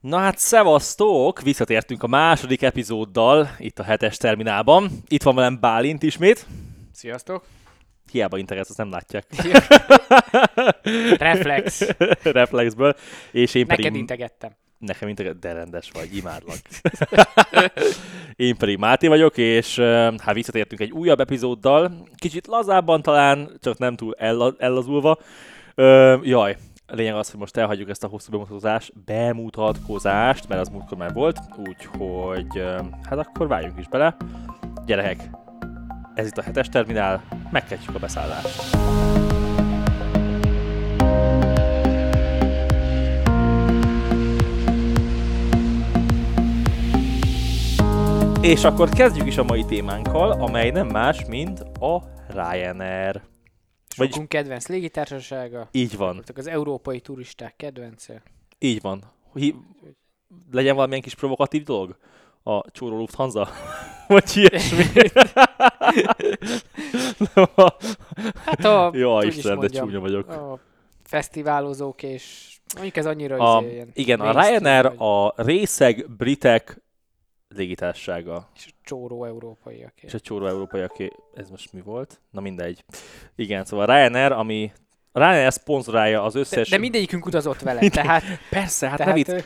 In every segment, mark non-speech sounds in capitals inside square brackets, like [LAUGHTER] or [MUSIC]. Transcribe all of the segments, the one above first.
Na hát szevasztok! Visszatértünk a második epizóddal itt a hetes terminálban. Itt van velem Bálint ismét. Sziasztok! Hiába integetsz, azt nem látják. [LAUGHS] Reflex. [LAUGHS] Reflexből. És én Neked pedig... integettem. Nekem integet, de rendes vagy, imádlak. [LAUGHS] én pedig Máté vagyok, és hát visszatértünk egy újabb epizóddal. Kicsit lazábban talán, csak nem túl ella- ellazulva. Ö, jaj, lényeg az, hogy most elhagyjuk ezt a hosszú bemutatkozást, bemutatkozást, mert az múltkor már volt, úgyhogy hát akkor váljunk is bele. Gyerekek, ez itt a hetes terminál, megkezdjük a beszállást. És akkor kezdjük is a mai témánkkal, amely nem más, mint a Ryanair. Vagyis- Sokunk kedvenc légitársasága. Így van, Voltak az európai turisták kedvence. így van. Hi- legyen valamilyen kis provokatív dolog? A csóró Lufthansa? [LAUGHS] Vagy ilyesmi? [LAUGHS] Hát a, [LAUGHS] Jó, Isten, de csúnya vagyok. a fesztiválozók és mondjuk ez annyira A, izé, ilyen igen, a Ryanair vagy- a részeg britek légitársága. és a csóró európaiak. És a csóró európai, aki... Ez most mi volt? Na mindegy. Igen, szóval Ryanair, ami... Ryanair szponzorálja az De, összes... de mindegyikünk utazott vele, tehát, Persze, hát tehát ne vicc. ö,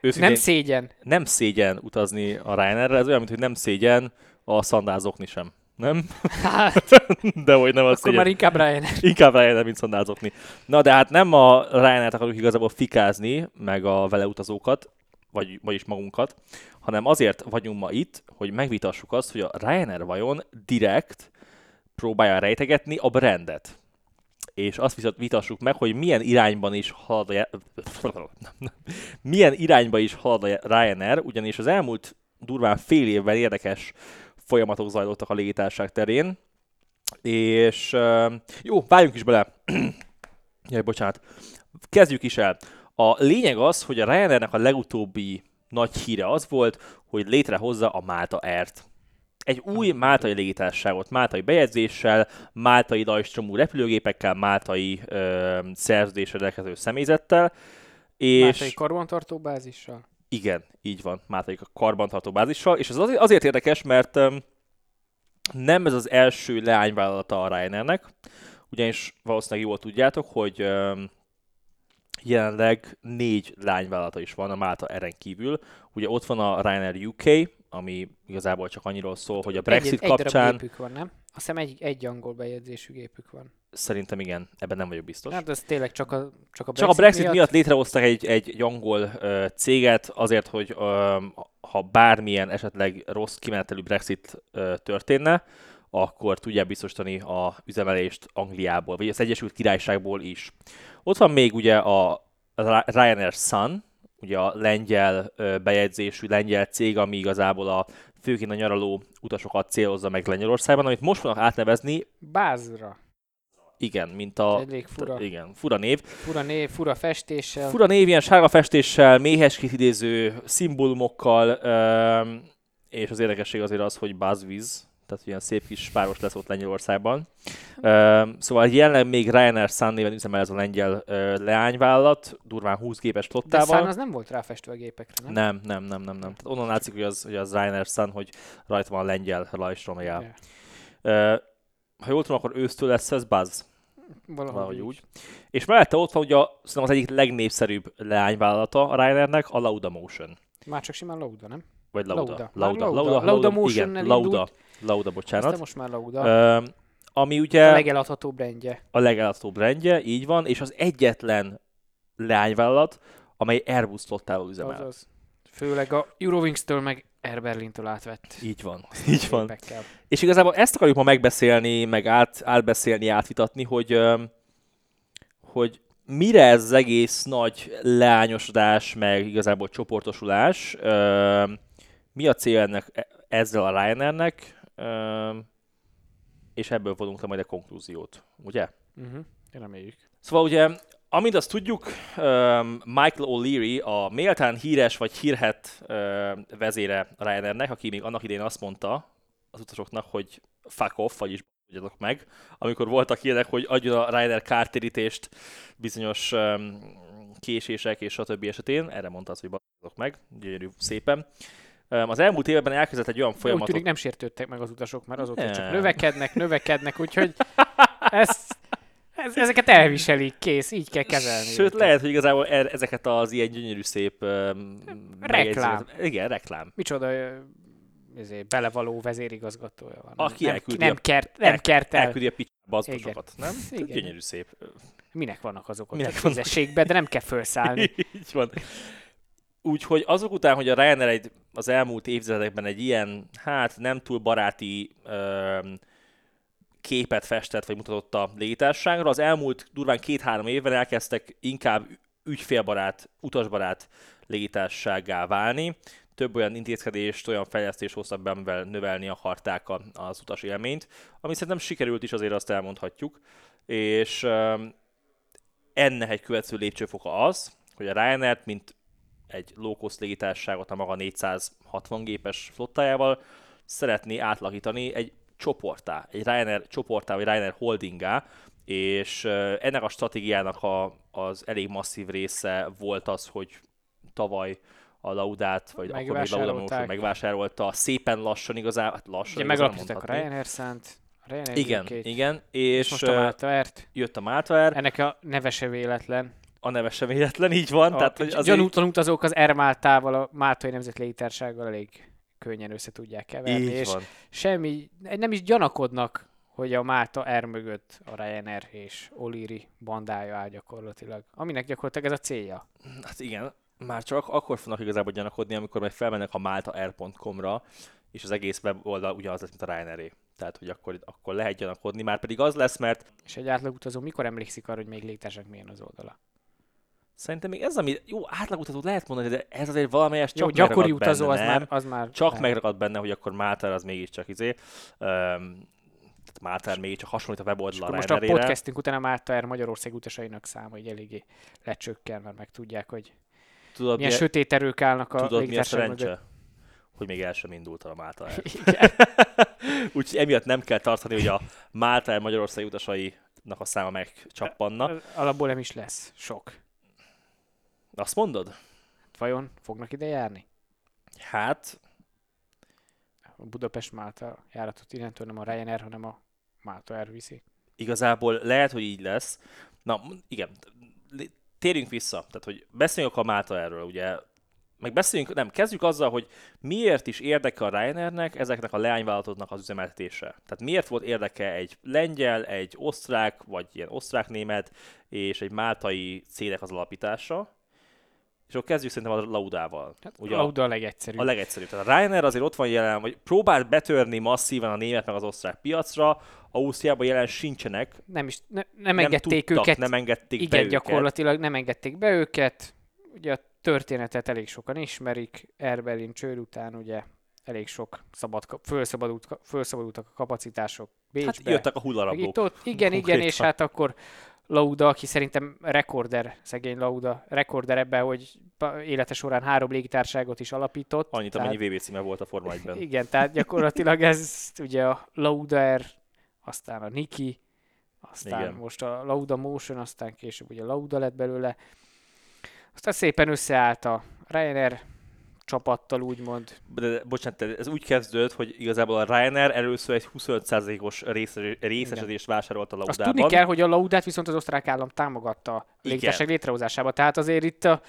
Őszintén, nem szégyen. nem szégyen utazni a Ryanairre, ez olyan, mint hogy nem szégyen a szandázokni sem. Nem? Hát, [LAUGHS] De hogy nem az akkor szégyen. már inkább Ryanair. Inkább Ryanair, mint szandázokni. Na de hát nem a Ryanair-t akarjuk igazából fikázni, meg a vele utazókat, vagy, vagyis magunkat, hanem azért vagyunk ma itt, hogy megvitassuk azt, hogy a Ryanair vajon direkt próbálja rejtegetni a brandet. És azt viszont vitassuk meg, hogy milyen irányban is halad a, [LAUGHS] milyen irányba is halad a Ryanair, ugyanis az elmúlt durván fél évben érdekes folyamatok zajlottak a légitárság terén, és jó, váljunk is bele. [CLEARS THROAT] Jaj, bocsánat. Kezdjük is el. A lényeg az, hogy a Ryanairnek a legutóbbi nagy híre az volt, hogy létrehozza a Malta Air-t. Egy új máltai légitársaságot, máltai bejegyzéssel, máltai lajstromú repülőgépekkel, máltai ö, szerződésre rendelkező személyzettel, és... Máltai karbantartó bázissal. Igen, így van, Mátaik a karbantartó bázissal, és ez azért, érdekes, mert nem ez az első leányvállalata a Ryanairnek, ugyanis valószínűleg jól tudjátok, hogy jelenleg négy leányvállalata is van a Málta eren kívül. Ugye ott van a Ryanair UK, ami igazából csak annyiról szól, hogy a Brexit egy, egy kapcsán, gépük van, nem? Azt hiszem egy, egy angol bejegyzésű gépük van. szerintem igen, ebben nem vagyok biztos. Hát ez tényleg csak a, csak a Brexit, Csak a Brexit miatt, miatt. létrehoztak egy, egy, egy angol ö, céget azért, hogy ö, ha bármilyen esetleg rossz kimenetelű Brexit ö, történne, akkor tudják biztosítani a üzemelést Angliából, vagy az Egyesült Királyságból is. Ott van még ugye a Ry- Ryanair Sun, ugye a lengyel bejegyzésű lengyel cég, ami igazából a főként a nyaraló utasokat célozza meg Lengyelországban, amit most fognak átnevezni, Bázra. igen, mint a... Elég fura. Igen, fura név. Fura név, fura festéssel. Fura név, ilyen sárga festéssel, méheskét idéző szimbólumokkal, és az érdekesség azért az, hogy Buzzwiz, tehát ilyen szép kis páros lesz ott Lengyelországban. Öm, szóval jelenleg még Ryanair Sun néven üzemel ez a lengyel ö, leányvállalat, durván 20 gépes De flottával. Szán az nem volt ráfestve a gépekre, nem? Nem, nem, nem, nem, nem. Tehát onnan látszik, hogy az, hogy az Ryanair Sun, hogy rajta van a lengyel rajstromjel. Ja. Ö, ha jól tudom, akkor ősztől lesz ez Buzz. Valahogy, valahogy úgy. És mellette ott van ugye a, szerintem az egyik legnépszerűbb leányvállalata a Ryanairnek, a Lauda Motion. Már csak simán Lauda, nem? Vagy Lauda. Lauda. Lauda. Már Lauda. Lauda. Lauda Motion igen, elindult. Lauda. Lauda, Aztán bocsánat. most már Lauda. Ö, ami a ugye legeladhatóbb rendje. a legeladhatóbb rendje, így van, és az egyetlen leányvállalat, amely Airbus flottával üzemel. Azaz. Főleg a Eurowings-től meg Air Berlin-től átvett. Így van, [LAUGHS] így van. gépekkel. És igazából ezt akarjuk ma megbeszélni, meg át, átbeszélni, átvitatni, hogy, hogy mire ez az egész nagy leányosodás, meg igazából csoportosulás, mi a cél ennek, e- ezzel a Ryanairnek, és ebből vonunk le majd a konklúziót, ugye? Uh-huh. Reméljük. Szóval ugye, amint azt tudjuk, Michael O'Leary, a méltán híres vagy hírhet vezére a Ryanairnek, aki még annak idején azt mondta az utasoknak, hogy fuck off, vagyis adjatok meg, amikor voltak ilyenek, hogy adjon a Ryanair kártérítést bizonyos késések és stb. esetén, erre mondta az, hogy meg, gyönyörű szépen. Az elmúlt években elkezdett egy olyan folyamatot... Úgy tűnik nem sértődtek meg az utasok, mert Nem. csak növekednek, növekednek, úgyhogy ezt, ez, ezeket elviselik, kész, így kell kezelni. Sőt, őket. lehet, hogy igazából e- ezeket az ilyen gyönyörű szép... Um, Reklám. Igen, reklám. Micsoda ezért, belevaló vezérigazgatója van. Aki nem, elküldi nem, a- kert, nem el- kert el. Elküldi a picsába az Igen. utasokat, nem? Igen. Gyönyörű szép. Minek vannak azok ott Minek a tízességbe, de nem kell felszállni. [LAUGHS] Így van. Úgyhogy azok után, hogy a Ryanair egy, az elmúlt évtizedekben egy ilyen, hát nem túl baráti öm, képet festett, vagy mutatott a légitársaságra, az elmúlt durván két-három évben elkezdtek inkább ügyfélbarát, utasbarát légitársasággá válni. Több olyan intézkedést, olyan fejlesztést hoztak be, amivel növelni akarták az utas élményt, ami szerintem sikerült is, azért azt elmondhatjuk. És öm, ennek egy következő lépcsőfoka az, hogy a Ryanair, mint egy low-cost légitársaságot a maga 460 gépes flottájával szeretné átlakítani egy csoportá, egy Ryanair csoportá, vagy Ryanair holdingá, és ennek a stratégiának a, az elég masszív része volt az, hogy tavaly a Laudát, vagy akkor még Lauda megvásárolta, szépen lassan igazán, hát lassan Ugye megalapították a. Ryanair szánt, Ryanair Igen, igen, és és, most a Air-t. jött a Malta Air, Ennek a neve se véletlen. A neve sem véletlen, így van. A tehát, hogy azért... gyanútlan utazók az Air Maltával, a Máltai Nemzet Légitársággal elég könnyen össze tudják keverni, Így és van. semmi, nem is gyanakodnak, hogy a Málta Air mögött a Ryanair és Oliri bandája áll gyakorlatilag. Aminek gyakorlatilag ez a célja. Hát igen, már csak akkor fognak igazából gyanakodni, amikor majd felmennek a maltaair.com-ra, és az egész weboldal ugyanaz lesz, mint a Ryanair. Tehát, hogy akkor, akkor lehet gyanakodni, már pedig az lesz, mert És egy átlagutazó mikor emlékszik arra, hogy még légitársaság milyen az oldala? Szerintem még ez, ami jó átlagutató lehet mondani, de ez azért valamelyest Jó, csak gyakori megragad utazó benne, az nem? már, az már Csak nem. megragad benne, hogy akkor Malta az mégiscsak izé. Um, tehát Malta még csak hasonlít a És weboldal a akkor most a podcastünk után a Málta Air Magyarország utasainak száma így eléggé lecsökken, mert meg tudják, hogy Tudod, milyen mi, sötét erők állnak a tudod, mi a szerencse? mögött. Hogy még el sem indult a. [LAUGHS] Igen. [LAUGHS] Úgyhogy emiatt nem kell tartani, hogy a Malta Air Magyarország utasainak a száma megcsappanna. Alapból nem is lesz sok. Azt mondod? Vajon fognak ide járni? Hát, A Budapest-Málta járatot innentől nem a Ryanair, hanem a Málta Air viszi. igazából lehet, hogy így lesz. Na, igen, térjünk vissza. Tehát, hogy beszéljünk a Malta erről, ugye, meg beszéljünk, nem, kezdjük azzal, hogy miért is érdeke a Ryanairnek ezeknek a leányvállalatoknak az üzemeltetése. Tehát miért volt érdeke egy lengyel, egy osztrák, vagy ilyen osztrák-német, és egy máltai cégnek az alapítása. És akkor kezdjük szerintem a Laudával. Hát Ugye Lauda a legegyszerűbb. A legegyszerűbb. Tehát a Ryanair azért ott van jelen, vagy próbált betörni masszívan a német meg az osztrák piacra, Ausztriában jelen sincsenek, nem is, ne, nem engedték tudtak, őket. nem engedték be igen, őket. gyakorlatilag nem engedték be őket. Ugye a történetet elég sokan ismerik. Air Berlin csőd után ugye elég sok szabad, fölszabadult, fölszabadultak a kapacitások Bécsbe. Hát jöttek a hullarablók. itt ott, igen, [LAUGHS] igen, és hát akkor Lauda, aki szerintem rekorder, szegény Lauda, rekorder ebben, hogy élete során három légitárságot is alapított. Annyit, tehát- amennyi VB címe volt a Forma 1-ben. [LAUGHS] Igen, tehát gyakorlatilag ez ugye a Lauda Air, aztán a Niki, aztán. Igen. most a Lauda Motion, aztán később ugye Lauda lett belőle. Aztán szépen összeállt a Ryanair csapattal, úgymond. De, de, bocsánat, ez úgy kezdődött, hogy igazából a Ryanair először egy 25%-os része- részesedést vásárolt a Azt Laudában. tudni kell, hogy a Laudát viszont az osztrák állam támogatta a légitársaság létrehozásába, tehát azért itt a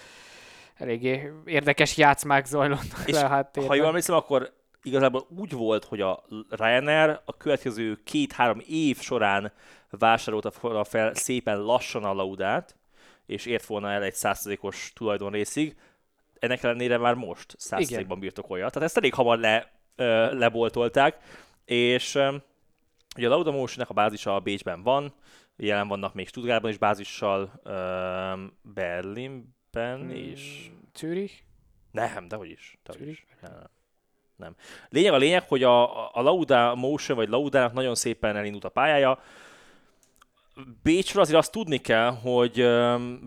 eléggé érdekes játszmák zajlottak És le a háttérben. Ha jól emlékszem, akkor igazából úgy volt, hogy a Ryanair a következő két-három év során vásárolta fel szépen lassan a Laudát, és ért volna el egy 100%-os tulajdonrészig. Ennek ellenére már most 100%-ban birtokolja. Tehát ezt elég hamar le, ö, leboltolták, és ö, ugye a Lauda Motion-nek a bázisa a Bécsben van, jelen vannak még Stuttgartban is bázissal, ö, Berlinben is, Zürich? nem, dehogy is. Dehogy Zürich? is. Nem, nem. Lényeg a lényeg, hogy a, a Lauda Motion, vagy Laudának nagyon szépen elindult a pályája. Bécsről azért azt tudni kell, hogy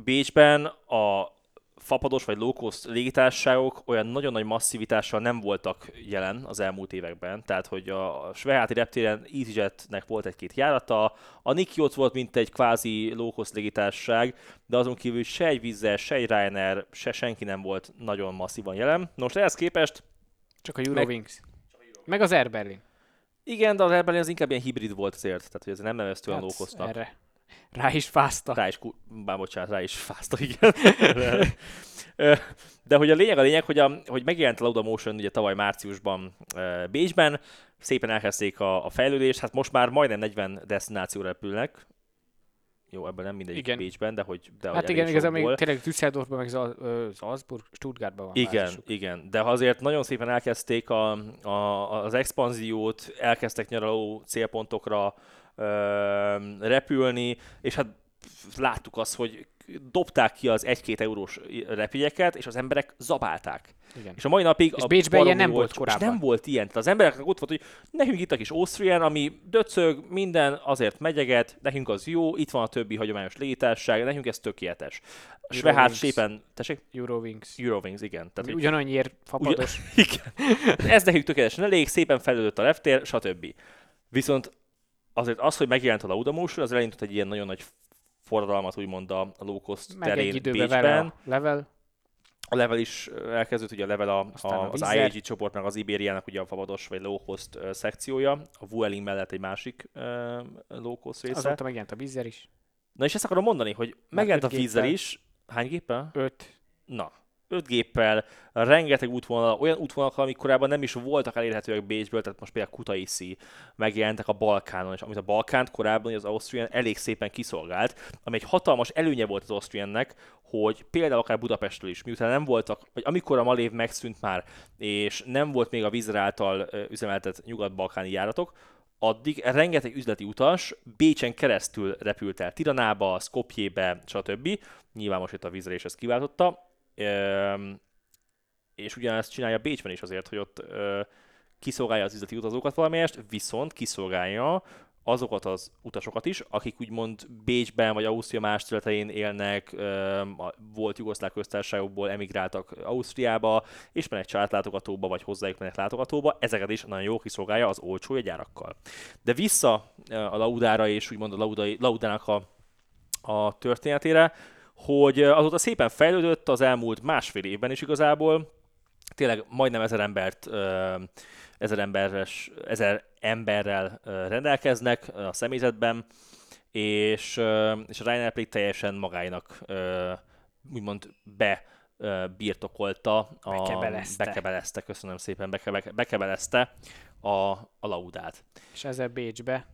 Bécsben a fapados vagy low-cost légitársaságok olyan nagyon nagy masszivitással nem voltak jelen az elmúlt években. Tehát, hogy a Sveháti reptéren EasyJetnek volt egy-két járata, a Niki ott volt, mint egy kvázi low-cost légitársaság, de azon kívül se egy Vizzer, se egy Ryanair, se senki nem volt nagyon masszívan jelen. Most ehhez képest Csak a Eurowings. Meg, meg az Air Berlin. igen, de az Air Berlin az inkább ilyen hibrid volt azért, tehát hogy ez nem neveztő Hát, low-costnak. erre. Rá is fáztak. Rá is, ku- bár bocsánat, rá is fázta, igen. De hogy a lényeg a lényeg, hogy, a, hogy megjelent a Lauda Motion ugye tavaly márciusban Bécsben, szépen elkezdték a, a fejlődést, hát most már majdnem 40 destinációra repülnek. Jó, ebben nem mindegy Igen. Bécsben, de hogy de Hát igen, igazán még tényleg Düsseldorfban, meg Salzburg, Stuttgartban van Igen, bázisuk. igen, de azért nagyon szépen elkezdték a, a, az expanziót, elkezdtek nyaraló célpontokra repülni, és hát láttuk azt, hogy dobták ki az 1-2 eurós repjegyeket, és az emberek zabálták. igen. És a mai napig És a Bécsben ilyen nem volt korábban. És nem volt ilyen. Tehát az embereknek ott volt, hogy nekünk itt a kis Austrian, ami döcög, minden azért megyeget, nekünk az jó, itt van a többi hagyományos légitársaság, nekünk ez tökéletes. Svehát sépen, tessék? Eurowings. Eurowings, igen. Tehát, ugyanannyiért fapados. [LAUGHS] igen. Ez nekünk tökéletesen elég, szépen fejlődött a reptér, stb. Viszont azért az, hogy megjelent a Lauda Motion, az elindított egy ilyen nagyon nagy forradalmat, úgymond a a low cost Meg egy terén időben vele Bécsben. a level. A level is elkezdődött, ugye a level a, Aztán a, a az. IAG csoport, meg az Iberiának ugye a fabados vagy low cost szekciója, a Vueling mellett egy másik uh, low cost része. Azóta megjelent a Bizzer is. Na és ezt akarom mondani, hogy megjelent a géppel. is. Hány géppel? Öt. Na, öt géppel, rengeteg útvonal, olyan útvonalak, amik korábban nem is voltak elérhetőek Bécsből, tehát most például Kutaisi megjelentek a Balkánon, és amit a Balkánt korábban az Austrian elég szépen kiszolgált, ami egy hatalmas előnye volt az Austriannek, hogy például akár Budapestről is, miután nem voltak, vagy amikor a Malév megszűnt már, és nem volt még a Vizr által ö, üzemeltetett nyugat-balkáni járatok, addig rengeteg üzleti utas Bécsen keresztül repült el Tiranába, Skopjébe, stb. Nyilván most itt a vízre és ezt kiváltotta. És ugyanezt csinálja Bécsben is azért, hogy ott kiszolgálja az üzleti utazókat valamelyest, viszont kiszolgálja azokat az utasokat is, akik úgymond Bécsben vagy Ausztria más területein élnek, volt jugoszláv köztársaságokból emigráltak Ausztriába, és mennek családlátogatóba, vagy hozzájuk mennek látogatóba, ezeket is nagyon jól kiszolgálja az olcsó jegyárakkal. De vissza a Laudára és úgymond a Laudai, Laudának a, a történetére, hogy azóta szépen fejlődött az elmúlt másfél évben is igazából, tényleg majdnem ezer embert, ezer, emberes, ezer emberrel rendelkeznek a személyzetben, és, és a Ryanair pedig teljesen magáinak úgymond be birtokolta, a, Bekebelezte. bekebelezte, köszönöm szépen, beke, beke, bekebelezte a, a laudát. És ezzel Bécsbe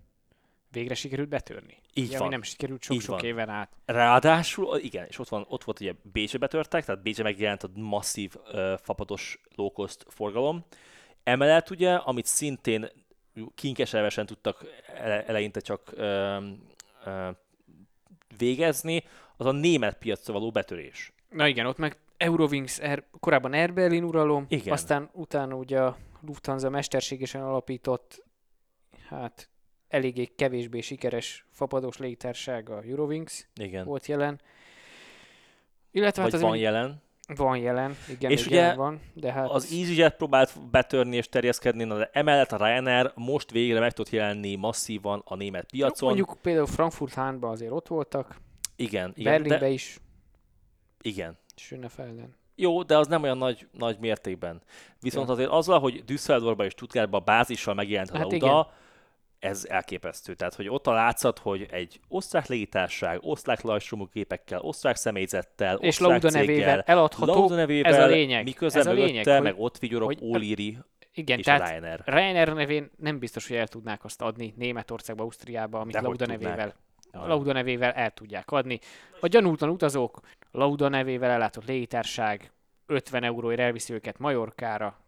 végre sikerült betörni. Így Ugye, van. Ami nem sikerült sok-sok éven át. Ráadásul, igen, és ott, van, ott volt ugye Bécsbe betörtek, tehát Bécsbe megjelent a masszív uh, fapados low-cost forgalom. Emellett ugye, amit szintén kinkeservesen tudtak ele- eleinte csak uh, uh, végezni, az a német piacra való betörés. Na igen, ott meg Eurowings, Air, korábban Air Berlin uralom, Igen. aztán utána ugye a Lufthansa mesterségesen alapított, hát eléggé kevésbé sikeres fapados légitársaság, a Eurowings Igen. volt jelen. Illetve Vagy hát van jelen. van jelen, igen, És ugye jelen van, de hát Az EasyJet próbált betörni és terjeszkedni, de emellett a Ryanair most végre meg tudott jelenni masszívan a német piacon. mondjuk például Frankfurt Hánban azért ott voltak, igen, igen, Berlinbe de, is, igen. Schönefelden. Jó, de az nem olyan nagy, nagy mértékben. Viszont Ja. azért azzal, hogy Düsseldorfban és Stuttgartban bázissal megjelent a Hát Lauda, ez elképesztő. Tehát, hogy ott a látszat, hogy egy osztrák légitársaság, osztrák lajstromú képekkel, osztrák És osztrák Lauda céggel, nevével eladható, Lauda nevével, ez a lényeg. miközben Ez a mögötte, lényeg, hogy- meg ott vigyorog hogy- O'Leary Igen, és tehát Ryanair. Ryanair nevén nem biztos, hogy el tudnák azt adni Németországba, Ausztriába, amit Dehogy Lauda nevével, a. Lauda nevével el tudják adni. A gyanútlan utazók, Lauda nevével ellátott légitárság 50 euróért elviszi őket Majorkára,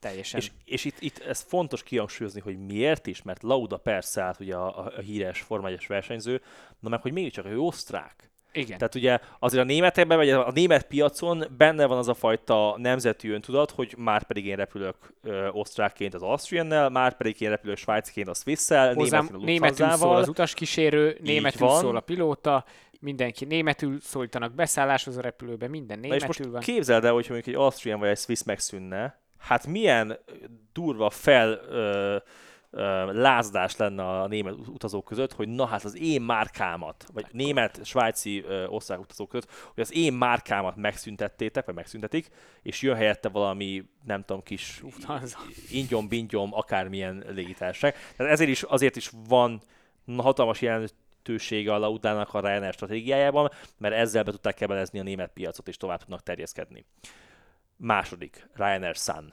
teljesen. És, és itt, itt ez fontos kihangsúlyozni, hogy miért is, mert Lauda persze hát ugye a, a, a híres Forma 1 versenyző, na meg hogy mégiscsak ő osztrák. Igen. Tehát ugye azért a németekben, vagy a német piacon benne van az a fajta nemzeti öntudat, hogy már pedig én repülök ö, osztrákként az Austriannel, már pedig én repülök svájciként a Swiss-szel, Hozzám a németül szól az utaskísérő, németül van. szól a pilóta, mindenki németül szólítanak beszálláshoz a repülőbe, minden Na és németül most van. képzeld el, hogyha mondjuk egy Austrian vagy egy Swiss megszűnne, hát milyen durva fel ö, ö, lázdás lenne a német utazók között, hogy na hát az én márkámat, vagy német, svájci, ö, osztrák utazók között, hogy az én márkámat megszüntettétek, vagy megszüntetik, és jön helyette valami, nem tudom, kis Lufthansa. ingyom, bingyom, akármilyen légitársaság. Tehát ezért is, azért is van hatalmas jelentősége a Laudának a Ryanair stratégiájában, mert ezzel be tudták kebelezni a német piacot, és tovább tudnak terjeszkedni. Második, Ryanair Sun.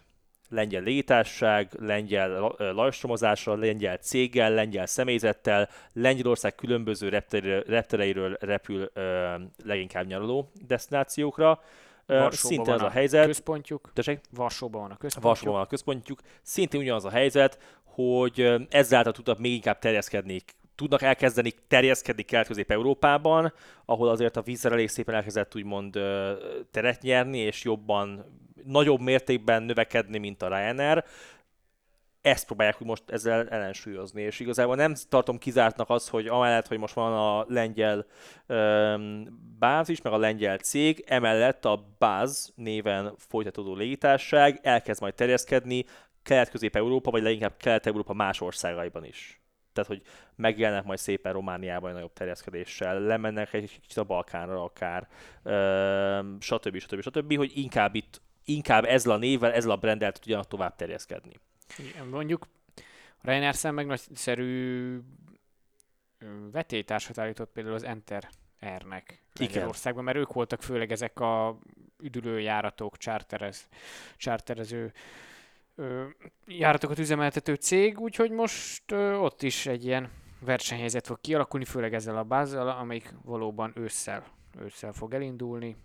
Lengyel légitársaság, lengyel lajstromozással, lengyel céggel, lengyel személyzettel, Lengyelország különböző reptereiről, repül ö, leginkább nyaraló destinációkra. Varsóban Szinte az a a helyzet. Központjuk. Tessék? Varsóban van a központjuk. Varsóban van a központjuk. Szintén ugyanaz a helyzet, hogy ezáltal tudnak még inkább terjeszkedni tudnak elkezdeni terjeszkedni Kelet-Közép-Európában, ahol azért a vízszerelés szépen elkezdett úgymond teret nyerni, és jobban, nagyobb mértékben növekedni, mint a Ryanair. Ezt próbálják most ezzel ellensúlyozni, és igazából nem tartom kizártnak az, hogy amellett, hogy most van a lengyel öm, bázis, meg a lengyel cég, emellett a Buzz néven folytatódó légitársaság elkezd majd terjeszkedni Kelet-Közép-Európa, vagy leginkább Kelet-Európa más országaiban is. Tehát, hogy megjelennek majd szépen Romániában egy nagyobb terjeszkedéssel, lemennek egy kicsit a Balkánra akár, stb. stb. stb. hogy inkább itt inkább ezzel a névvel, ezzel a brenddel tudjanak tovább terjeszkedni. Igen, mondjuk szem meg nagyszerű vetélytársat állított például az Enter R-nek. Lengyelországban, mert ők voltak főleg ezek a üdülőjáratok, charterez, charterező járatokat üzemeltető cég, úgyhogy most ö, ott is egy ilyen versenyhelyzet fog kialakulni, főleg ezzel a bázzal, amelyik valóban ősszel, ősszel fog elindulni.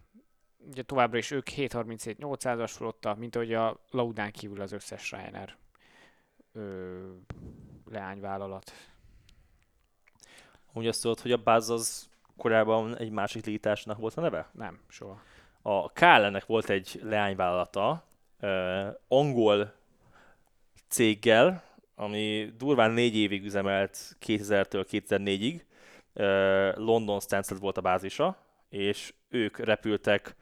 Ugye továbbra is ők 737-800-as flotta, mint ahogy a Laudán kívül az összes Ryanair ö, leányvállalat. Úgy azt tudod, hogy a Buzz az korábban egy másik légitársaságnak volt a neve? Nem, soha. A KLN-nek volt egy leányvállalata, uh, angol céggel, ami durván négy évig üzemelt 2000-től 2004-ig. Uh, London Stansted volt a bázisa, és ők repültek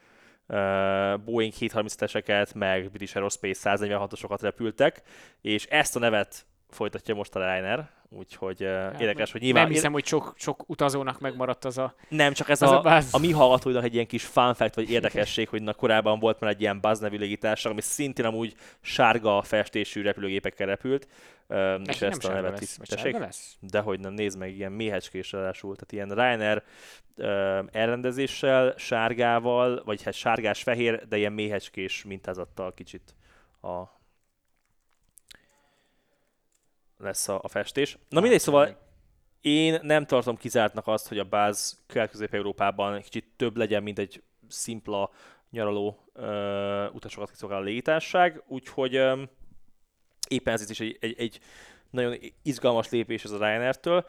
Boeing 737-eseket, meg British Aerospace 146-osokat repültek, és ezt a nevet folytatja most a Ryanair, úgyhogy uh, érdekes, hogy nyilván... Nem hiszem, hogy sok, sok utazónak megmaradt az a... Nem, csak ez Az a, a buzz. a mi hallgatóinak egy ilyen kis fun fact, vagy érdekesség, hogy na, korábban volt már egy ilyen Buzz nevű légitársaság, ami szintén amúgy sárga festésű repülőgépekkel repült, öm, és ezt a nevet lesz, is. lesz? Dehogy nem, nézd meg, ilyen méhecskés ráadásul, tehát ilyen Ryanair elrendezéssel, sárgával, vagy hát sárgás-fehér, de ilyen méhecskés mintázattal kicsit a lesz a, a festés. Na mindegy, szóval én nem tartom kizártnak azt, hogy a Buzz Kelet-Közép-Európában kicsit több legyen, mint egy szimpla nyaraló ö, utasokat kiszolgáló légitársaság, úgyhogy ö, éppen ez is egy, egy, egy nagyon izgalmas lépés ez a Ryanair-től.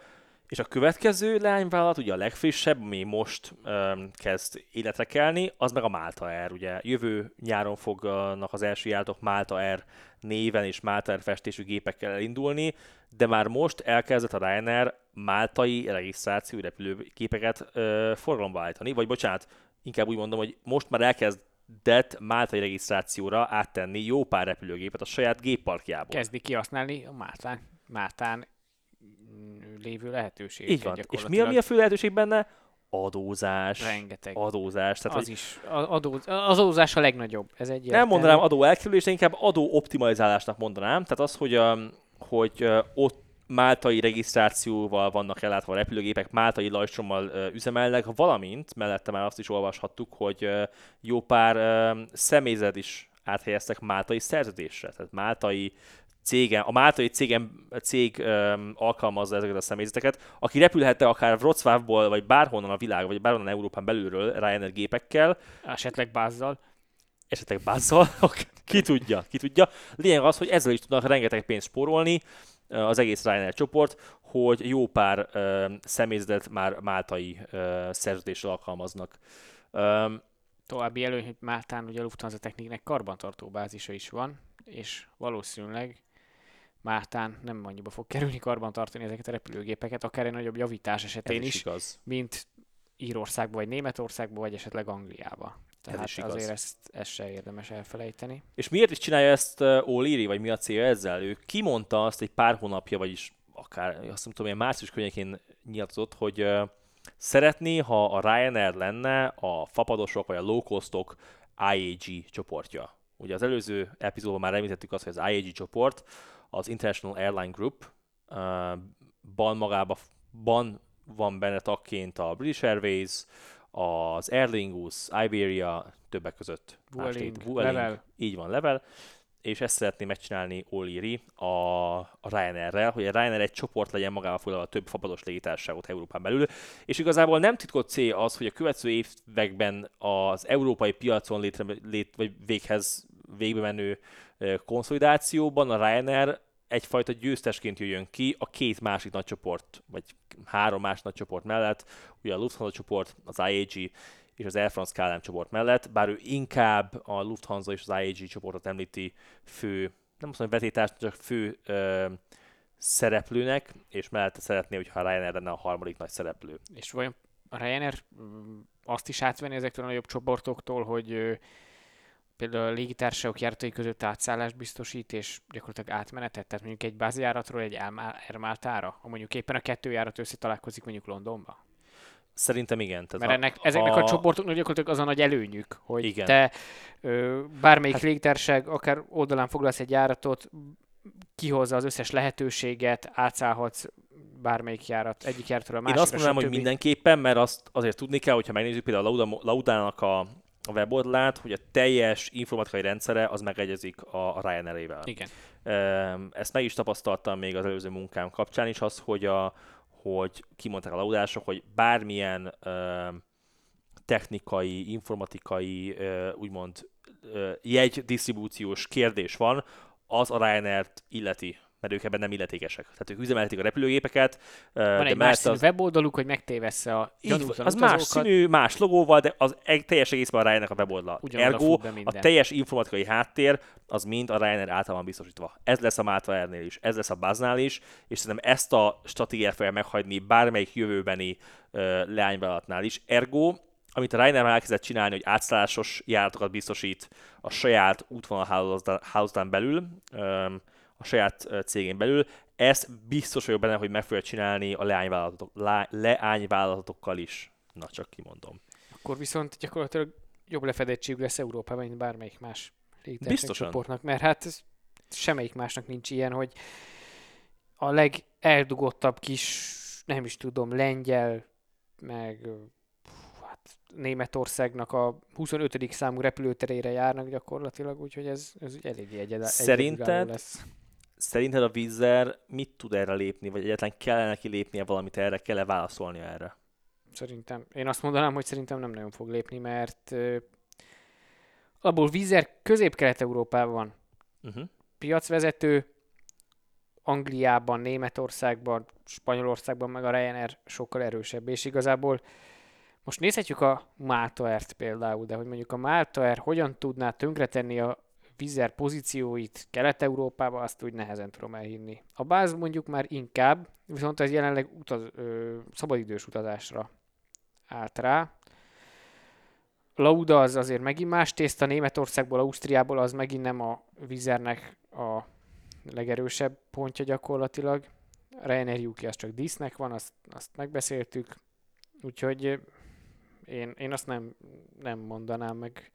És a következő leányvállalat, ugye a legfrissebb, ami most ö, kezd életre kelni, az meg a Malta Air. Ugye jövő nyáron fognak az első járatok Malta Air néven és Malta Air festésű gépekkel elindulni, de már most elkezdett a Ryanair máltai regisztrációi repülőgépeket ö, forgalomba állítani, vagy bocsánat, inkább úgy mondom, hogy most már elkezdett máltai regisztrációra áttenni jó pár repülőgépet a saját gépparkjából. Kezdi kihasználni a Máltán, Máltán lévő lehetőséget. Így van. És mi a, mi a fő lehetőség benne? Adózás. Rengeteg. Adózás. Tehát, az hogy is. Adó, az adózás a legnagyobb. Ez egy nem mondanám adó elkerülés, de inkább adó optimalizálásnak mondanám. Tehát az, hogy, um, hogy uh, ott máltai regisztrációval vannak ellátva a repülőgépek, máltai lajstrommal uh, üzemelnek, valamint mellette már azt is olvashattuk, hogy uh, jó pár uh, személyzet is áthelyeztek máltai szerződésre. Tehát máltai cégen, a máltai cégem, cég um, alkalmazza ezeket a személyzeteket, aki repülhette akár Wrocławból, vagy bárhonnan a világ, vagy bárhonnan Európán belülről Ryanair gépekkel, Esetleg bázzal. esetleg bázzal, [LAUGHS] ki tudja, ki tudja. Lényeg az, hogy ezzel is tudnak rengeteg pénzt spórolni az egész Ryanair csoport, hogy jó pár ö, személyzetet már máltai ö, szerződéssel alkalmaznak. Ö, További előny, hogy Máltán ugye a Lufthansa Techniknek karbantartó bázisa is van, és valószínűleg Máltán nem annyiba fog kerülni karbantartani ezeket a repülőgépeket, akár egy nagyobb javítás ez esetén is is, igaz. mint Írországba, vagy Németországba, vagy esetleg Angliába. Tehát is igaz. azért ezt, ezt se érdemes elfelejteni. És miért is csinálja ezt uh, O'Leary, vagy mi a célja ezzel? Ő kimondta azt egy pár hónapja, vagyis akár azt nem tudom, ilyen március környékén nyilatkozott, hogy uh, szeretné, ha a Ryanair lenne a fapadosok vagy a low costok IAG csoportja. Ugye az előző epizódban már említettük azt, hogy az IAG csoport, az International Airline Group, uh, ban magában ban van benne tagként a British Airways, az Aer Lingus, Iberia, többek között. Vueling, Vueling, Level. Így van, Level. És ezt szeretné megcsinálni O'Leary a, a Ryanair-rel, hogy a Ryanair egy csoport legyen magával foglalva több fapados légitársaságot Európán belül. És igazából nem titkot cél az, hogy a következő években az európai piacon létre, lét, vagy véghez végbe menő konszolidációban a Ryanair egyfajta győztesként jöjjön ki a két másik nagy csoport, vagy három más nagy csoport mellett, ugye a Lufthansa csoport, az IAG és az Air France KLM csoport mellett, bár ő inkább a Lufthansa és az IAG csoportot említi fő, nem azt mondom, vetétárs, csak fő ö, szereplőnek, és mellette szeretné, hogyha a Ryanair lenne a harmadik nagy szereplő. És vajon a Ryanair mm, azt is átvenni ezektől a nagyobb csoportoktól, hogy például a légitársaságok járatai között átszállást biztosít, és gyakorlatilag átmenetet, tehát mondjuk egy bázjáratról egy Air Maltára, ha mondjuk éppen a kettő járat összetalálkozik mondjuk Londonba? Szerintem igen. Tehát Mert ennek, ezeknek a, a csoportoknak gyakorlatilag az a nagy előnyük, hogy Igen. te ö, bármelyik Hát- légitársaság, akár oldalán foglalsz egy járatot, kihozza az összes lehetőséget, átszállhatsz bármelyik járat, egyik járatról a Én másikra, azt mondanám, hogy stb. mindenképpen, mert azt azért tudni kell, hogyha megnézzük például a Lauda, Laudának a, a weboldalát, hogy a teljes informatikai rendszere az megegyezik a, Ryanair-ével. Igen. Ezt meg is tapasztaltam még az előző munkám kapcsán is, az, hogy, a, hogy kimondták a laudások, hogy bármilyen technikai, informatikai, ö, úgymond jegydisztribúciós kérdés van, az a Ryanair-t illeti, mert ők ebben nem illetékesek. Tehát ők üzemeltetik a repülőgépeket, Van de egy más színű az, weboldaluk, hogy megtévessze a gyanútlan az más színű, más logóval, de az egy, teljes egészben a Ryanair a weboldal. Ergo a teljes informatikai háttér az mind a Ryanair által van biztosítva. Ez lesz a Malta Airnél is, ez lesz a Buznál is, és szerintem ezt a stratégiát fogja meghagyni bármelyik jövőbeni uh, leányvállalatnál is. Ergo, amit a Ryanair már elkezdett csinálni, hogy átszállásos járatokat biztosít a saját útvonalhálózatán belül, um, a saját cégén belül, ezt biztos vagyok benne, hogy meg fogja csinálni a leányvállalatok, lá, leányvállalatokkal is. Na, csak kimondom. Akkor viszont gyakorlatilag jobb lefedettség lesz Európában, mint bármelyik más csoportnak, mert hát ez semmelyik másnak nincs ilyen, hogy a legeldugottabb kis, nem is tudom, lengyel, meg hát Németországnak a 25. számú repülőterére járnak gyakorlatilag, úgyhogy ez, ez eléggé egyedül Szerinted- lesz. Szerinted a Vízzer mit tud erre lépni, vagy egyáltalán kellene neki lépnie valamit erre, kell-e válaszolnia erre? Szerintem, én azt mondanám, hogy szerintem nem nagyon fog lépni, mert ö, abból Vizer közép-kelet-európában van Uh-huh. piacvezető, Angliában, Németországban, Spanyolországban meg a Ryanair sokkal erősebb, és igazából most nézhetjük a Malta Air-t például, de hogy mondjuk a Malta Air hogyan tudná tönkretenni a Vizer pozícióit Kelet-Európába, azt úgy nehezen tudom elhinni. A báz mondjuk már inkább, viszont ez jelenleg utaz, ö, szabadidős utazásra állt rá. Lauda az azért megint más tészta, Németországból, Ausztriából az megint nem a Vizernek a legerősebb pontja gyakorlatilag. Ryanair UK az csak dísznek van, azt, azt megbeszéltük. Úgyhogy én, én azt nem, nem mondanám meg.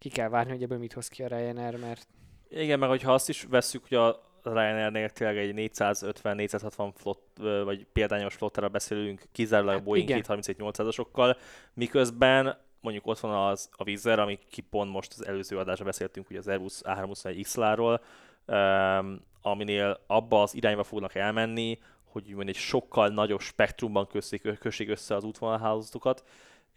Ki kell várni, hogy ebből mit hoz ki a Ryanair, mert Igen, meg hogyha azt is vesszük, hogy a Ryanairnél tényleg egy 450-460 flott, vagy példányos flottára beszélünk, kizárólag a Hát Boeing igen. 737-800-asokkal, miközben mondjuk ott van az, a Air, ami ki pont most az előző adásban beszéltünk, ugye az Airbus A321 XLR-ról, um, aminél abba az irányba fognak elmenni, hogy úgymond egy sokkal nagyobb spektrumban köszik, kössék össze az útvonalhálózatokat,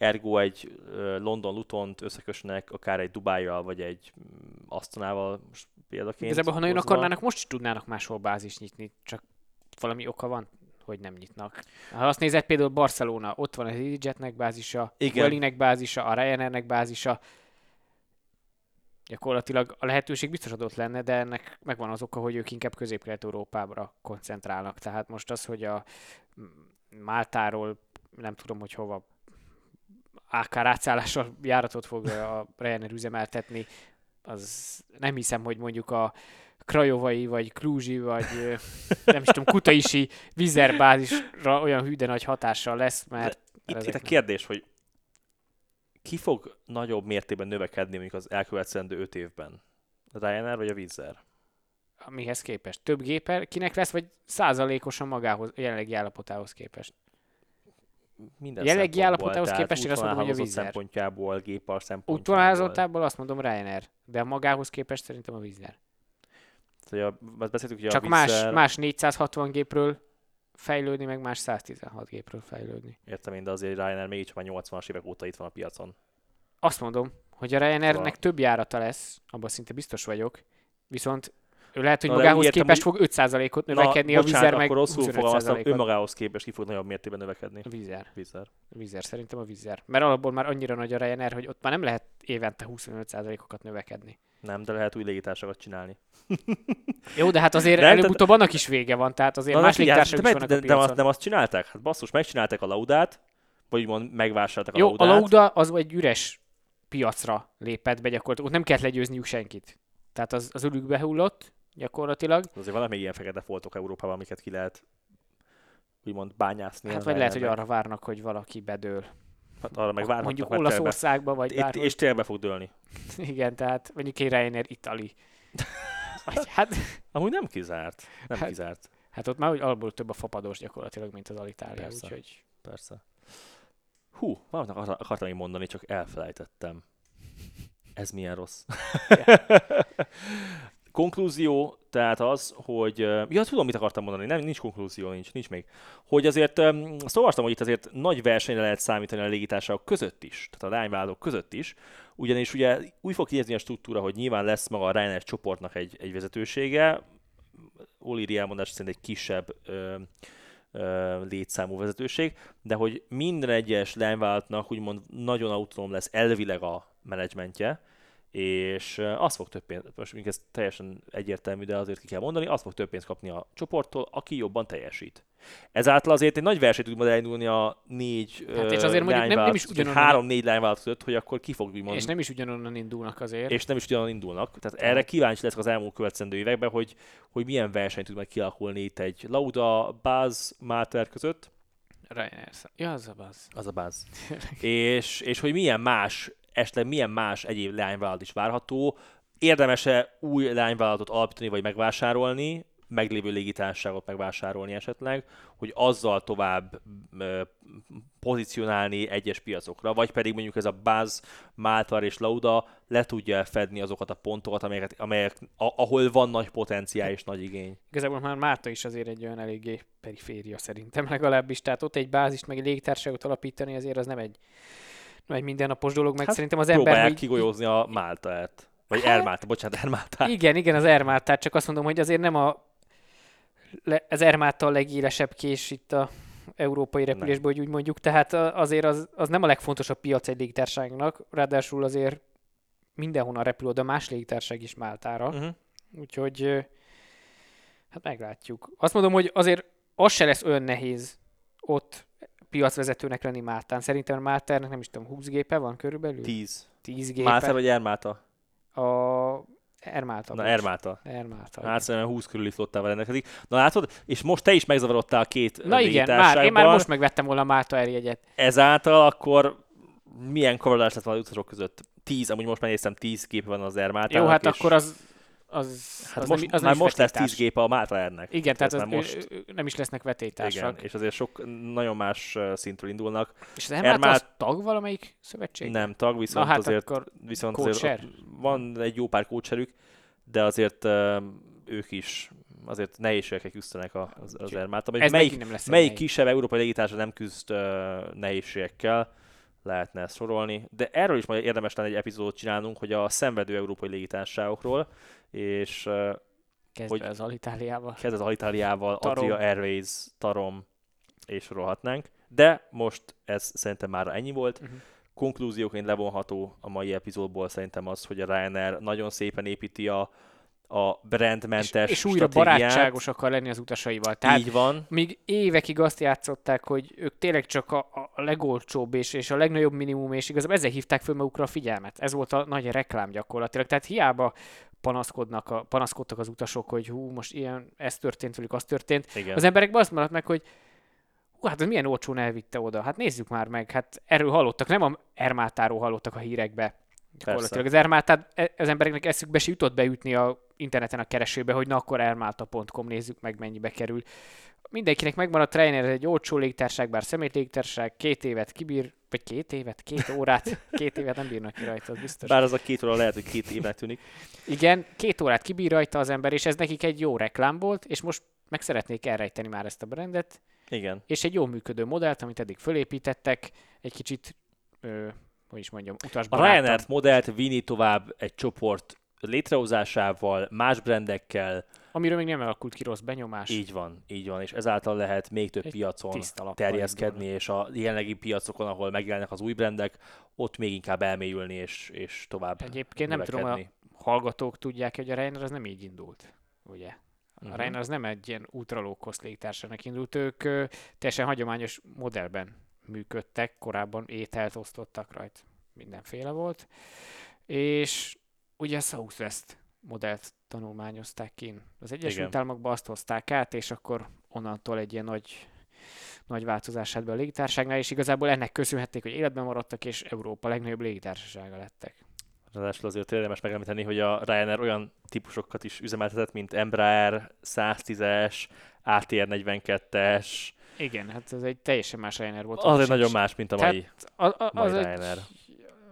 ergo egy London Lutont összekösnek akár egy Dubájjal, vagy egy mm, Astonával, most példaként. igazából ha nagyon akarnának, most is tudnának máshol bázis nyitni, csak valami oka van, hogy nem nyitnak. Ha azt nézed, például Barcelona, ott van az EasyJetnek bázisa. Vuelingnek bázisa, a Ryanairnek bázisa, gyakorlatilag a lehetőség biztos adott lenne, de ennek megvan az oka, hogy ők inkább közép-kelet-európára koncentrálnak. Tehát most az, hogy a Máltáról nem tudom, hogy hova akár átszállással járatot fog a Ryanair üzemeltetni, az nem hiszem, hogy mondjuk a Krajovai, vagy Klúzsi, vagy nem is tudom, Kutaisi vízerbázisra olyan hűde nagy hatással lesz, mert... Itt, itt a kérdés, hogy ki fog nagyobb mértékben növekedni mondjuk az elkövetkezendő öt évben? A Ryanair vagy a Vizer? Mihez képest? Több géper kinek lesz, vagy százalékosan magához, jelenlegi állapotához képest? Minden Jelenlegi állapotához képest én azt mondom, hogy a Vizer. szempontjából, gépar szempontjából. Azt mondom Ryanair, de a magához képest szerintem a. Tehát, hogy a, beszéltük, hogy Csak a más, más 460 gépről fejlődni, meg más 116 gépről fejlődni. Értem én, de azért Ryanair mégiscsak már 80-as évek óta itt van a piacon. Azt mondom, hogy a Ryanairnek Szóval- több járata lesz, abban szinte biztos vagyok, viszont ő lehet, hogy Na, magához értem, képest hogy- fog 5%-ot Na, növekedni, a bocsánat, Vizer meg akkor rosszul fogalmaztam, 25%-ot. önmagához képest ki fog nagyobb mértékben növekedni. A Vizer. Vizer. A Vizer, szerintem a Vizer. Mert alapból már annyira nagy a Ryanair, hogy ott már nem lehet évente 25%-okat növekedni. Nem, de lehet új légitársakat csinálni. [LAUGHS] Jó, de hát azért előbb-utóbb annak is vége van, tehát azért Na, más légitársaságok is de, vannak de, a azt, nem azt csinálták? Hát basszus, megcsinálták a laudát, vagy úgymond megvásárolták a Jó, a laudát. Lauda az egy üres piacra lépett be gyakorlatilag, ott nem kellett legyőzniük senkit. Tehát az, az ölükbe hullott gyakorlatilag. Azért vannak még ilyen fekete foltok Európában, amiket ki lehet úgymond bányászni. Hát vagy lehet, hogy arra várnak, hogy valaki bedől. Hát arra meg várhatnak, Mondjuk Olaszországba, vagy Itt, bárhol. és tényleg be fog dőlni. [LAUGHS] Igen, tehát mondjuk egy Ryanair Itali. Vagy, hát, [LAUGHS] Amúgy nem kizárt. Nem Hát- kizárt, hát ott már úgy alapból több a fapados gyakorlatilag, mint az Alitalia, Persze. úgyhogy persze. Hú, valamit akar- akartam még mondani, csak elfelejtettem. Ez milyen rossz. [LAUGHS] Konklúzió, tehát az, hogy... Ja, tudom, mit akartam mondani. Nem, nincs konklúzió, nincs, nincs még. Hogy azért, azt olvastam, hogy itt azért nagy versenyre lehet számítani a légitársaságok között is, tehát a lányvállalatok között is, ugyanis ugye úgy fog kinézni a struktúra, hogy nyilván lesz maga a Ryanair csoportnak egy, egy vezetősége, Oliri elmondás szerint egy kisebb ö, létszámú vezetőség, de hogy minden egyes lányvállalatnak úgymond nagyon autonóm lesz elvileg a menedzsmentje, és ö, azt fog több pénzt, most mondjuk ez teljesen egyértelmű, de azért ki kell mondani, azt fog több pénzt kapni a csoporttól, aki jobban teljesít. Ezáltal azért egy nagy verseny tud majd elindulni a négy Hát és azért mondjuk nem- nem is ugyanonnan- három-négy lányvállalat között, hogy akkor ki fog úgymond és nem is ugyanonnan indulnak azért. és nem is ugyanan indulnak. Tehát erre kíváncsi leszek az elmúlt következő években, hogy, hogy milyen verseny tud majd kialakulni itt egy Lauda, Buzz, Mater között, Ryanair. Ja, az a baz. az a Buzz, [LAUGHS] és, és hogy milyen más, esetleg milyen más egyéb lányvállalat is várható, érdemes-e új lányvállalatot alapítani vagy megvásárolni, meglévő légitársaságot megvásárolni esetleg, hogy azzal tovább pozícionálni egyes piacokra, vagy pedig mondjuk ez a Buzz, Maltar és Lauda le tudja fedni azokat a pontokat, amelyek, amelyek ahol van nagy potenciál és nagy igény. Igazából már Márta is azért egy olyan eléggé periféria szerintem legalábbis. Tehát ott egy bázist, meg egy légtársaságot alapítani azért az nem egy, egy mindennapos dolog, meg Hát szerintem az ember... Próbálják hogy- kigolyózni a Máltát. Vagy Hát- Ermálta, bocsánat, Ermáltát. Igen, igen, az Ermátát, csak azt mondom, hogy azért nem a le, az Ermáttal legélesebb kés itt a európai repülésből, hogy úgy mondjuk, tehát a- azért az, az nem a legfontosabb piac egy légitárságnak, ráadásul azért mindenhonnan repül oda más légitárság is Máltára, Uh-huh. úgyhogy hát meglátjuk. Azt mondom, hogy azért az se lesz olyan nehéz ott piacvezetőnek lenni Máltán. Szerintem Máltának nem is tudom, 20 gépe van körülbelül? 10. 10 gépe. Málta vagy Ermáta? A Ermálta. Na, bocs. Ermáta. Ermálta. Hát szerintem 20 körüli flottával rendelkezik. Na látod, és most te is megzavarodtál a két Na igen, már, én már most megvettem volna a Málta jegyet. Ezáltal akkor milyen kavarodás lett volna az utasok között? 10, amúgy most már néztem, 10 képe van az Ermátának. Jó, hát és akkor az, az, Hát az most, nem, az már most lesz vetétárs. 10 gépe a Málta Airnek. Igen, tehát, Tehát az, most... nem is lesznek vetétársak. Igen, és azért sok, nagyon más szintről indulnak. És az Ermát- az tag valamelyik szövetség? Nem tag, viszont Na hát azért, akkor viszont azért van egy jó pár kócserük, de azért ők is azért nehézségekkel küzdenek az, az ez Melyik, nem lesz melyik kisebb európai légitársa nem küzd uh, nehézségekkel, lehetne ezt sorolni. De erről is majd érdemes lenne egy epizódot csinálnunk, hogy a szenvedő európai légitársaságokról, és Kezdve hogy- az Alitáliával. kezd az Alitáliával. Adria Airways, Tarom, és sorolhatnánk. De most ez szerintem már ennyi volt. Uh-huh. Konklúzióként levonható a mai epizódból szerintem az, hogy a Ryanair nagyon szépen építi a, a brandmentes és, és újra stratégiát. barátságos akar lenni az utasaival. Tehát Így van. míg évekig azt játszották, hogy ők tényleg csak a, a legolcsóbb és, és a legnagyobb minimum, és igazából ezzel hívták föl magukra a figyelmet. Ez volt a nagy reklám gyakorlatilag. Tehát hiába panaszkodnak a, panaszkodtak az utasok, hogy hú, most ilyen, ez történt velük, az történt. Igen. Az emberekben azt maradt meg, hogy hú, hát ez milyen olcsón elvitte oda. Hát nézzük már meg, hát erről hallottak, nem a Ermátáról hallottak a hírekbe. Gyakorlatilag az Ermátát e- az embereknek eszükbe se jutott beütni a interneten a keresőbe, hogy na akkor ermáta.com nézzük meg mennyibe kerül. Mindenkinek megvan a trainer, egy olcsó légtárság, bár szemét légtárság, két évet kibír, vagy két évet, két órát, [LAUGHS] két évet nem bírnak ki rajta, az biztos. Bár az a két óra lehet, hogy két évnek tűnik. Igen, két órát kibír rajta az ember, és ez nekik egy jó reklám volt, és most meg szeretnék elrejteni már ezt a brandet, Igen. és egy jó működő modellt, amit eddig fölépítettek, egy kicsit, ö, hogy is mondjam, A utasbarátabb. Ryanair modellt vinni tovább egy csoport létrehozásával, más brandekkel, Amiről még nem alakult ki rossz benyomás. így van, így van, és ezáltal lehet még több Egy piacon terjeszkedni, és a jelenlegi piacokon, ahol megjelennek az új brandek, ott még inkább elmélyülni, és, és tovább Egyébként nem tudom, a növekedni. hallgatók tudják, hogy a Ryanair az nem így indult, ugye? A Mhm. uh-huh. Ryanair az nem egy ilyen ultra low cost légitársaságnak indult, ők ö, teljesen hagyományos modellben működtek, korábban ételt osztottak rajta, mindenféle volt, és ugye a Southwest modellt tanulmányozták ki. Az Egyesült Igen. Államokba azt hozták át, és akkor onnantól egy ilyen nagy nagy változását be a légitárságnál, és igazából ennek köszönhették, hogy életben maradtak, és Európa legnagyobb légitársasága lettek. Ráadásul azért érdemes megemlíteni, hogy a Ryanair olyan típusokat is üzemeltetett, mint Embraer 110-es, ATR 42-es, Igen, hát ez egy teljesen más Ryanair volt. az egy nagyon más, mint a Tehát mai, A, a, mai az egy, Ryanair.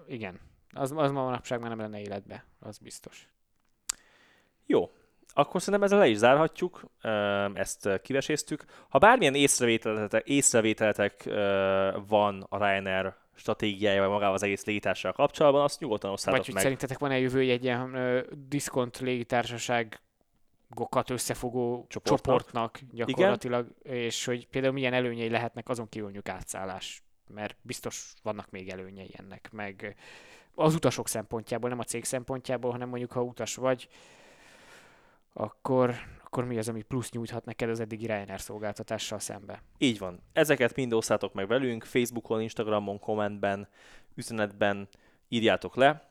igen, az, az ma manapság már nem lenne életbe, az biztos. Jó, akkor szerintem ezzel le is zárhatjuk, ezt ö, kiveséztük. Ha bármilyen észrevételetek, észrevételetek ö, van a Ryanair stratégiájával, magával az egész légitársasággal kapcsolatban, azt nyugodtan Vagy osszátok hogy meg. szerintetek van-e jövője egy ilyen ö, diszkont légitársaságokat összefogó Csoportnak. csoportnak gyakorlatilag, és hogy például milyen előnyei lehetnek azon kívül mondjuk átszállás, mert biztos vannak még előnyei ennek, meg az utasok szempontjából, nem a cég szempontjából, hanem mondjuk ha utas vagy, akkor, akkor mi az, ami plusz nyújthat neked az eddigi Ryanair szolgáltatással szembe? Így van. Ezeket mind osszátok meg velünk, Facebookon, Instagramon, kommentben, üzenetben írjátok le.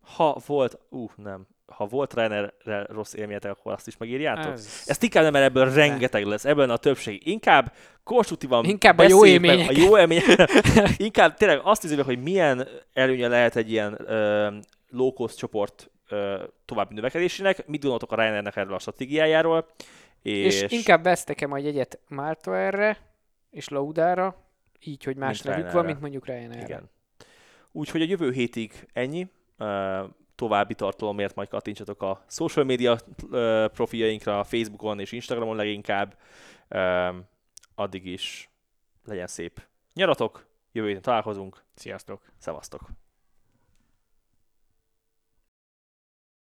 Ha volt, ú, nem, ha volt Ryanairrel rossz élményetek, akkor azt is megírjátok. Ez... Ezt inkább nem, mert ebből rengeteg lesz, ebből a többség. Inkább konstruktívan Inkább a jó élmények. A jó élmények. [LAUGHS] inkább tényleg azt nézzük hogy milyen előnye lehet egy ilyen ö, low cost csoport ö, további növekedésének. Mit gondoltok a Ryanairnek erről a stratégiájáról? És, és inkább vesztek-e majd egyet Málta erre, és Laudára, így, hogy más nevük van, Ryanairre. mint mondjuk Ryanairre. Igen. Úgyhogy a jövő hétig ennyi. Ö, További tartalomért majd kattintsatok a social media profiljainkra, Facebookon és Instagramon leginkább. Addig is legyen szép nyaratok, jövő héten találkozunk, Sziasztok! szevasztok!